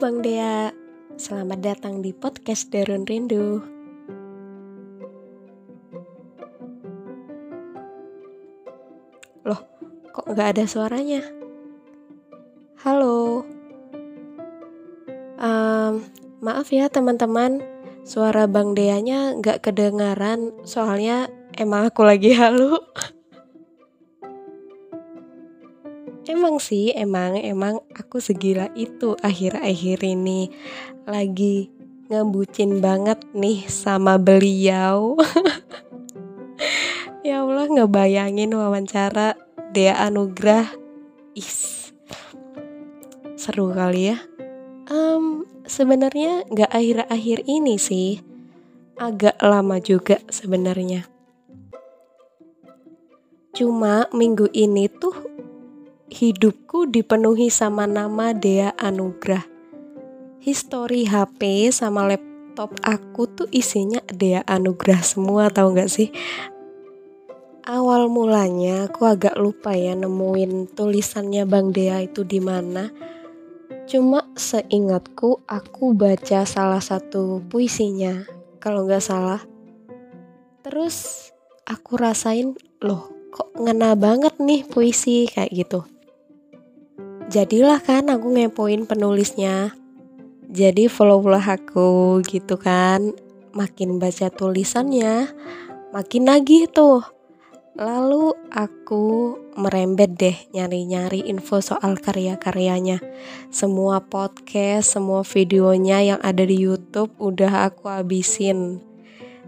Bang Dea, selamat datang di podcast Darun Rindu. Loh, kok nggak ada suaranya? Halo. Um, maaf ya teman-teman, suara Bang Deanya nggak kedengaran soalnya emang aku lagi halu. Emang sih, emang emang aku segila itu akhir-akhir ini lagi ngebucin banget nih sama beliau. ya Allah ngebayangin wawancara Dea Anugrah. Is. Seru kali ya. Um, sebenarnya nggak akhir-akhir ini sih. Agak lama juga sebenarnya. Cuma minggu ini tuh hidupku dipenuhi sama nama Dea Anugrah. History HP sama laptop aku tuh isinya Dea Anugrah semua tahu nggak sih? Awal mulanya aku agak lupa ya nemuin tulisannya Bang Dea itu di mana. Cuma seingatku aku baca salah satu puisinya kalau nggak salah. Terus aku rasain loh kok ngena banget nih puisi kayak gitu. Jadilah kan aku ngepoin penulisnya. Jadi follow-lah aku gitu kan. Makin baca tulisannya, makin nagih tuh. Lalu aku merembet deh nyari-nyari info soal karya-karyanya. Semua podcast, semua videonya yang ada di YouTube udah aku habisin.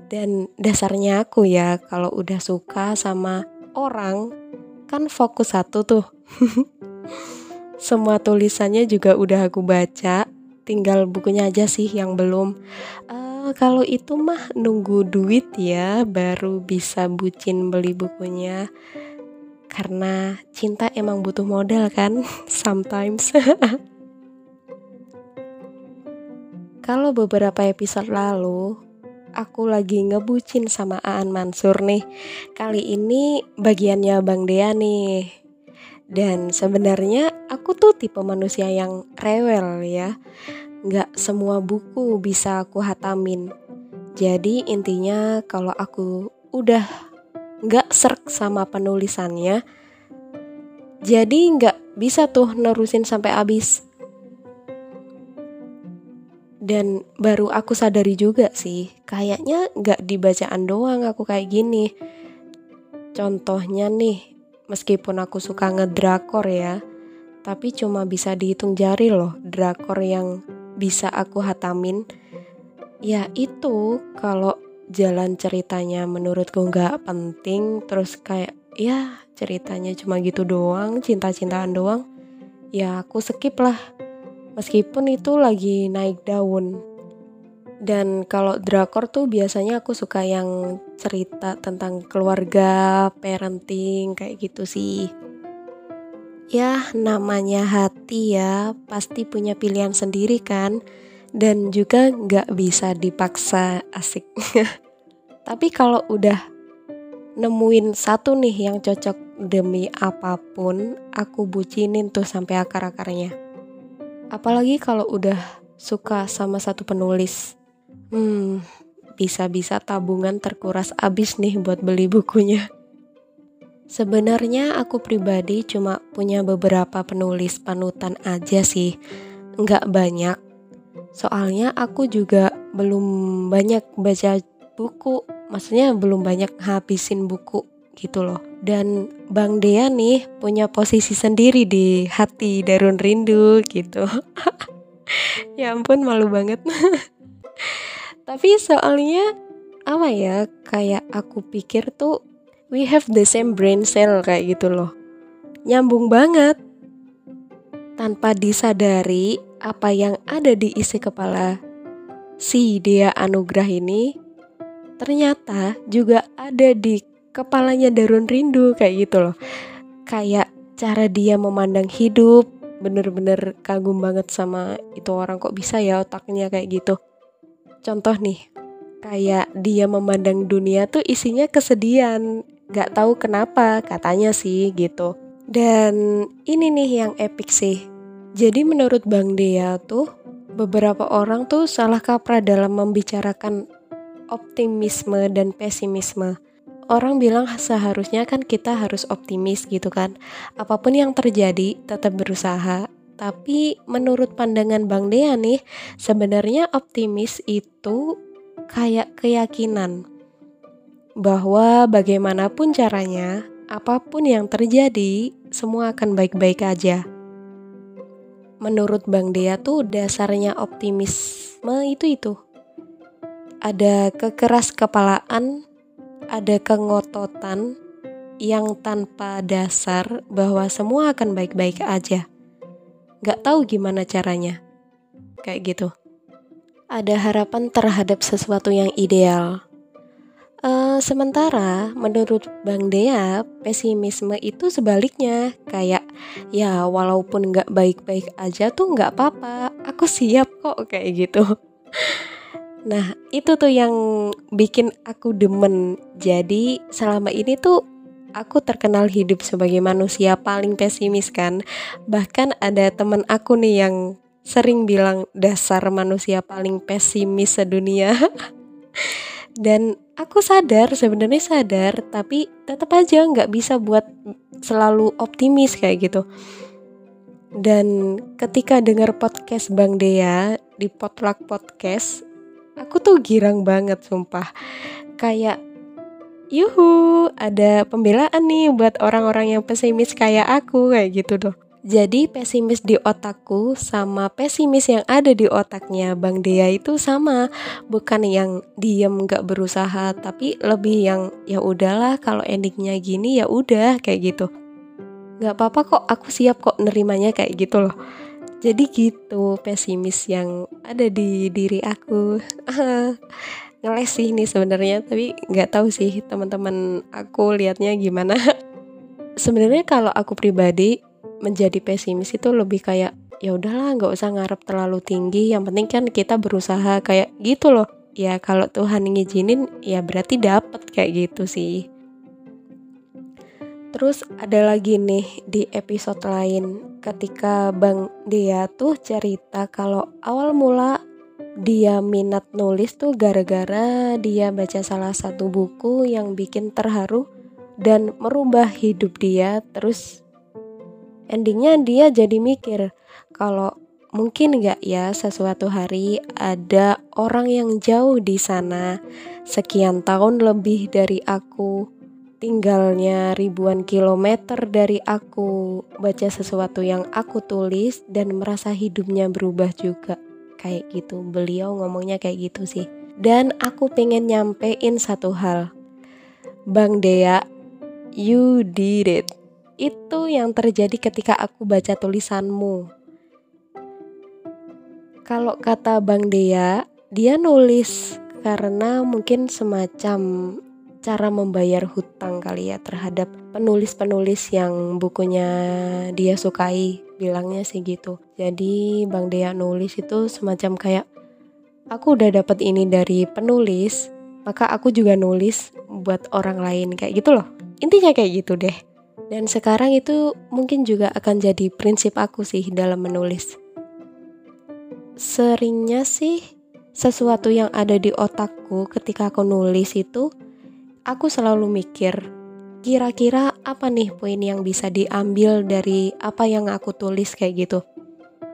Dan dasarnya aku ya kalau udah suka sama orang kan fokus satu tuh. semua tulisannya juga udah aku baca. Tinggal bukunya aja sih yang belum. Uh, kalau itu mah nunggu duit ya baru bisa bucin beli bukunya. Karena cinta emang butuh modal kan sometimes. Kalau beberapa episode lalu aku lagi ngebucin sama Aan Mansur nih. Kali ini bagiannya Bang Dea nih dan sebenarnya aku tuh tipe manusia yang rewel ya. Nggak semua buku bisa aku hatamin. Jadi intinya kalau aku udah nggak serk sama penulisannya, jadi nggak bisa tuh nerusin sampai habis. Dan baru aku sadari juga sih, kayaknya nggak dibacaan doang aku kayak gini. Contohnya nih, Meskipun aku suka ngedrakor ya, tapi cuma bisa dihitung jari loh drakor yang bisa aku hatamin. Ya itu kalau jalan ceritanya menurutku nggak penting, terus kayak ya ceritanya cuma gitu doang, cinta-cintaan doang, ya aku skip lah. Meskipun itu lagi naik daun, dan kalau drakor tuh biasanya aku suka yang cerita tentang keluarga, parenting kayak gitu sih. Ya, namanya hati ya, pasti punya pilihan sendiri kan. Dan juga nggak bisa dipaksa asik. Tapi kalau udah nemuin satu nih yang cocok demi apa pun, aku bucinin tuh sampai akar-akarnya. Apalagi kalau udah suka sama satu penulis Hmm, bisa-bisa tabungan terkuras abis nih buat beli bukunya. Sebenarnya aku pribadi cuma punya beberapa penulis panutan aja sih, nggak banyak. Soalnya aku juga belum banyak baca buku, maksudnya belum banyak habisin buku gitu loh. Dan Bang Dea nih punya posisi sendiri di hati Darun Rindu gitu. ya ampun malu banget. Tapi soalnya apa ya kayak aku pikir tuh we have the same brain cell kayak gitu loh. Nyambung banget. Tanpa disadari apa yang ada di isi kepala si dia anugerah ini ternyata juga ada di kepalanya Darun Rindu kayak gitu loh. Kayak cara dia memandang hidup bener-bener kagum banget sama itu orang kok bisa ya otaknya kayak gitu contoh nih kayak dia memandang dunia tuh isinya kesedihan gak tahu kenapa katanya sih gitu dan ini nih yang epic sih jadi menurut Bang Dea tuh beberapa orang tuh salah kaprah dalam membicarakan optimisme dan pesimisme. Orang bilang seharusnya kan kita harus optimis gitu kan. Apa pun yang terjadi tetap berusaha. Tapi menurut pandangan Bang Dea nih, sebenarnya optimis itu kayak keyakinan bahwa bagaimanapun caranya, apa pun yang terjadi, semua akan baik-baik aja. Menurut Bang Dea tuh dasarnya optimisme itu itu. Ada kekeras kepalaan, ada kengototan yang tanpa dasar bahwa semua akan baik-baik aja. Gak tahu gimana caranya. Kayak gitu. Ada harapan terhadap sesuatu yang ideal Uh, sementara menurut Bang Dea, pesimisme itu sebaliknya kayak ya walaupun nggak baik-baik aja tuh nggak apa-apa, aku siap kok kayak gitu. Nah itu tuh yang bikin aku demen. Jadi selama ini tuh aku terkenal hidup sebagai manusia paling pesimis kan. Bahkan ada temen aku nih yang sering bilang dasar manusia paling pesimis sedunia. dan aku sadar sebenarnya sadar tapi tetap aja nggak bisa buat selalu optimis kayak gitu dan ketika dengar podcast Bang Dea di Potluck Podcast aku tuh girang banget sumpah kayak yuhu ada pembelaan nih buat orang-orang yang pesimis kayak aku kayak gitu tuh jadi pesimis di otakku sama pesimis yang ada di otaknya Bang Dea itu sama, bukan yang diem gak berusaha, tapi lebih yang ya udahlah kalau endingnya gini ya udah kayak gitu. Gak apa-apa kok, aku siap kok nerimanya kayak gitu loh. Jadi gitu pesimis yang ada di diri aku. Ngeles sih ini sebenarnya, tapi nggak tahu sih teman-teman aku liatnya gimana. sebenarnya kalau aku pribadi menjadi pesimis itu lebih kayak ya udahlah nggak usah ngarep terlalu tinggi yang penting kan kita berusaha kayak gitu loh ya kalau Tuhan ngizinin ya berarti dapat kayak gitu sih Terus ada lagi nih di episode lain ketika Bang Dia tuh cerita kalau awal mula dia minat nulis tuh gara-gara dia baca salah satu buku yang bikin terharu dan merubah hidup dia. Terus endingnya dia jadi mikir kalau mungkin gak ya sesuatu hari ada orang yang jauh di sana sekian tahun lebih dari aku tinggalnya ribuan kilometer dari aku baca sesuatu yang aku tulis dan merasa hidupnya berubah juga kayak gitu. Beliau ngomongnya kayak gitu sih. Dan aku pengen nyampein satu hal. Bang Dea you did it. Itu yang terjadi ketika aku baca tulisanmu. Kalau kata Bang Dea, dia nulis karena mungkin semacam cara membayar hutang kali ya terhadap penulis-penulis yang bukunya dia sukai bilangnya sih gitu. Jadi Bang Dea nulis itu semacam kayak aku udah dapat ini dari penulis maka aku juga nulis buat orang lain. Kayak gitu loh. Intinya kayak gitu deh. Dan sekarang itu mungkin juga akan jadi prinsip aku sih dalam menulis. Seringnya sih sesuatu yang ada di otakku ketika aku nulis itu aku selalu mikir kira-kira apa nih poin yang bisa diambil dari apa yang aku tulis kayak gitu.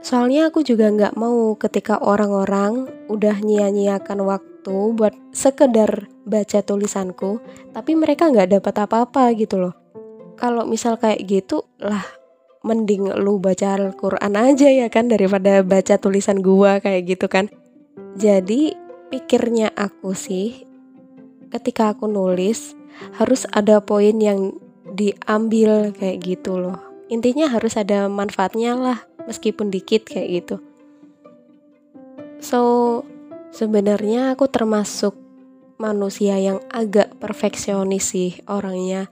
Soalnya aku juga nggak mau ketika orang-orang udah nyia-nyiakan waktu buat sekedar baca tulisanku, tapi mereka nggak dapat apa-apa gitu loh kalau misal kayak gitu lah mending lu baca Al-Quran aja ya kan daripada baca tulisan gua kayak gitu kan jadi pikirnya aku sih ketika aku nulis harus ada poin yang diambil kayak gitu loh. Intinya harus ada manfaatnya lah meskipun dikit kayak gitu. So sebenarnya aku termasuk manusia yang agak perfeksionis sih orangnya.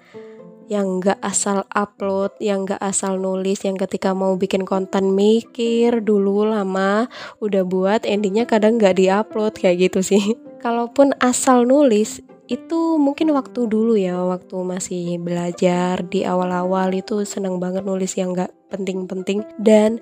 Yang gak asal upload, yang gak asal nulis, yang ketika mau bikin konten mikir dulu lama, udah buat, endingnya kadang gak diupload kayak gitu sih. Kalaupun asal nulis, itu mungkin waktu dulu ya, waktu masih belajar di awal-awal itu seneng banget nulis yang gak penting-penting dan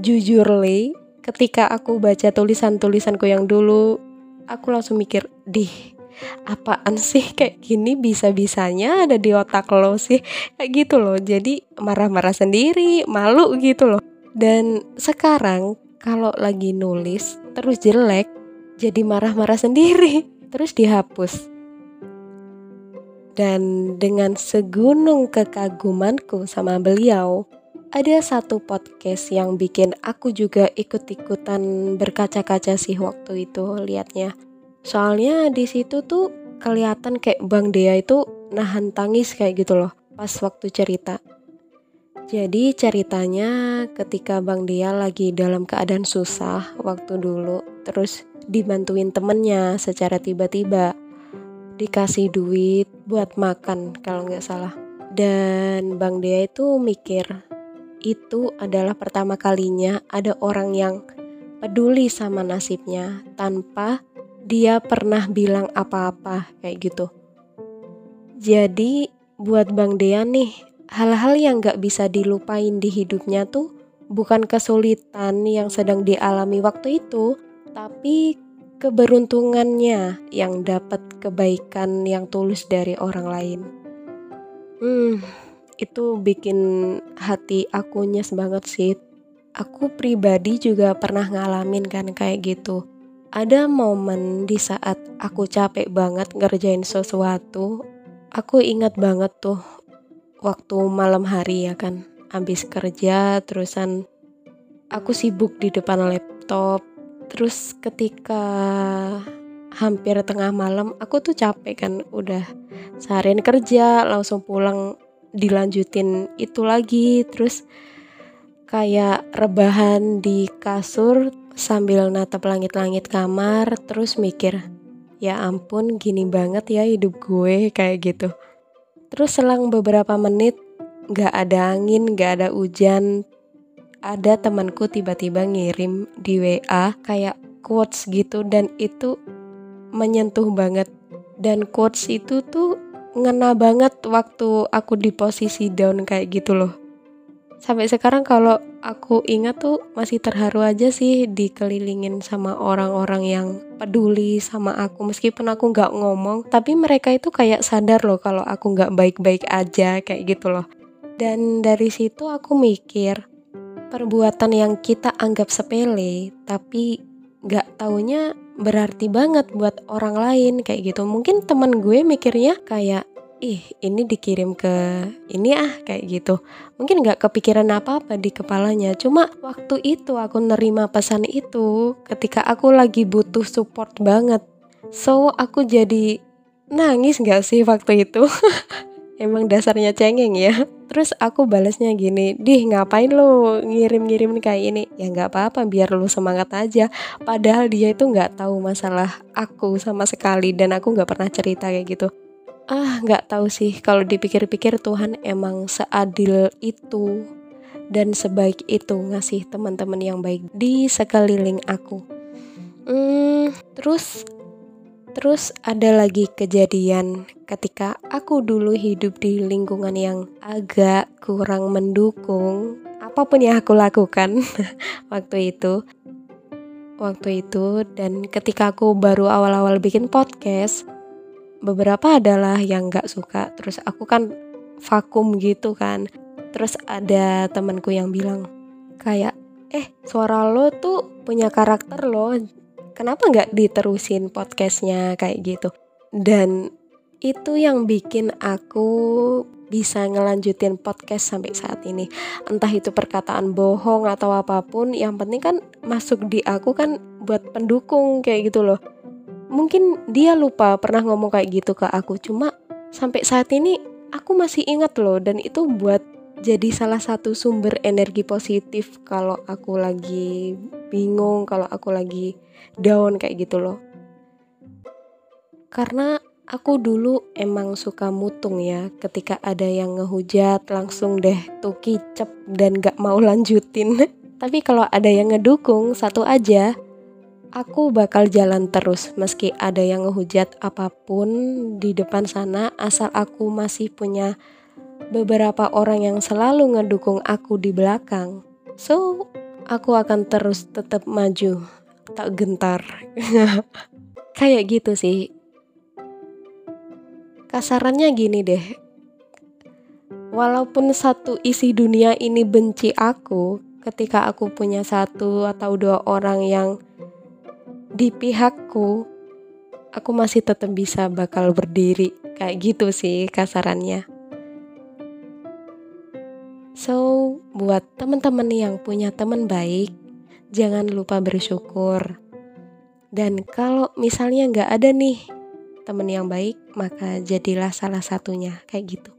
jujur li ketika aku baca tulisan-tulisanku yang dulu, aku langsung mikir, "Dih, apaan sih kayak gini bisa-bisanya ada di otak lo sih?" Kayak gitu loh. Jadi marah-marah sendiri, malu gitu loh. Dan sekarang kalau lagi nulis terus jelek, jadi marah-marah sendiri, terus dihapus. Dan dengan segunung kekagumanku sama beliau, ada satu podcast yang bikin aku juga ikut-ikutan berkaca-kaca sih waktu itu liatnya. Soalnya di situ tuh kelihatan kayak Bang Dea itu nahan tangis kayak gitu loh pas waktu cerita. Jadi ceritanya ketika Bang Dea lagi dalam keadaan susah waktu dulu, terus dibantuin temennya secara tiba-tiba dikasih duit buat makan kalau nggak salah. Dan Bang Dea itu mikir itu adalah pertama kalinya ada orang yang peduli sama nasibnya tanpa dia pernah bilang apa-apa kayak gitu. Jadi buat Bang Dea nih, hal-hal yang gak bisa dilupain di hidupnya tuh bukan kesulitan yang sedang dialami waktu itu, tapi keberuntungannya yang dapat kebaikan yang tulus dari orang lain. Hmm, itu bikin hati aku nyes banget sih. Aku pribadi juga pernah ngalamin kan kayak gitu. Ada momen di saat aku capek banget ngerjain sesuatu. Aku ingat banget tuh waktu malam hari ya kan. Habis kerja terusan aku sibuk di depan laptop Terus ketika hampir tengah malam aku tuh capek kan udah seharian kerja langsung pulang dilanjutin itu lagi. Terus kayak rebahan di kasur sambil natap langit-langit kamar terus mikir ya ampun gini banget ya hidup gue kayak gitu. Terus selang beberapa menit gak ada angin gak ada hujan ada temanku tiba-tiba ngirim di WA kayak quotes gitu dan itu menyentuh banget. Dan quotes itu tuh ngena banget waktu aku di posisi down kayak gitu loh. Sampai sekarang kalau aku ingat tuh masih terharu aja sih dikelilingin sama orang-orang yang peduli sama aku. Meskipun aku nggak ngomong tapi mereka itu kayak sadar loh kalau aku nggak baik-baik aja kayak gitu loh. Dan dari situ aku mikir perbuatan yang kita anggap sepele tapi gak taunya berarti banget buat orang lain kayak gitu. Mungkin teman gue mikirnya kayak ih ini dikirim ke ini ah kayak gitu. Mungkin gak kepikiran apa-apa di kepalanya. Cuma waktu itu aku nerima pesan itu ketika aku lagi butuh support banget. So aku jadi nangis gak sih waktu itu emang dasarnya cengeng ya. Terus aku balasnya gini dih ngapain lo ngirim-ngirim kayak ini? Ya nggak apa-apa biar lo semangat aja. Padahal dia itu nggak tahu masalah aku sama sekali dan aku nggak pernah cerita kayak gitu. Ah nggak tahu sih. Kalau dipikir-pikir Tuhan emang seadil itu dan sebaik itu ngasih teman-teman yang baik di sekeliling aku. Hmm, terus Terus ada lagi kejadian ketika aku dulu hidup di lingkungan yang agak kurang mendukung apa pun yang aku lakukan waktu itu. Waktu itu dan ketika aku baru awal-awal bikin podcast, beberapa adalah yang gak suka. Terus aku kan vakum gitu kan. Terus ada temanku yang bilang kayak, eh suara lo tuh punya karakter lo kenapa nggak diterusin podcastnya kayak gitu? Dan itu yang bikin aku bisa ngelanjutin podcast sampai saat ini. Entah itu perkataan bohong atau apa pun yang penting kan masuk di aku kan buat pendukung kayak gitu loh. Mungkin dia lupa pernah ngomong kayak gitu ke aku cuma sampai saat ini aku masih ingat loh dan itu buat jadi salah satu sumber energi positif kalau aku lagi bingung, kalau aku lagi down kayak gitu loh. Karena aku dulu emang suka mutung ya, ketika ada yang ngehujat langsung deh tuh kicep dan gak mau lanjutin. Tapi kalau ada yang ngedukung satu aja, aku bakal jalan terus meski ada yang ngehujat apa pun di depan sana asal aku masih punya beberapa orang yang selalu ngedukung aku di belakang. So, aku akan terus tetap maju, tak gentar. Kayak gitu sih. Kasarannya gini deh. Walaupun satu isi dunia ini benci aku, ketika aku punya satu atau dua orang yang di pihakku, aku masih tetap bisa bakal berdiri. Kayak gitu sih kasarannya. So, buat teman-teman yang punya teman baik, jangan lupa bersyukur. Dan kalau misalnya nggak ada nih teman yang baik, maka jadilah salah satunya kayak gitu.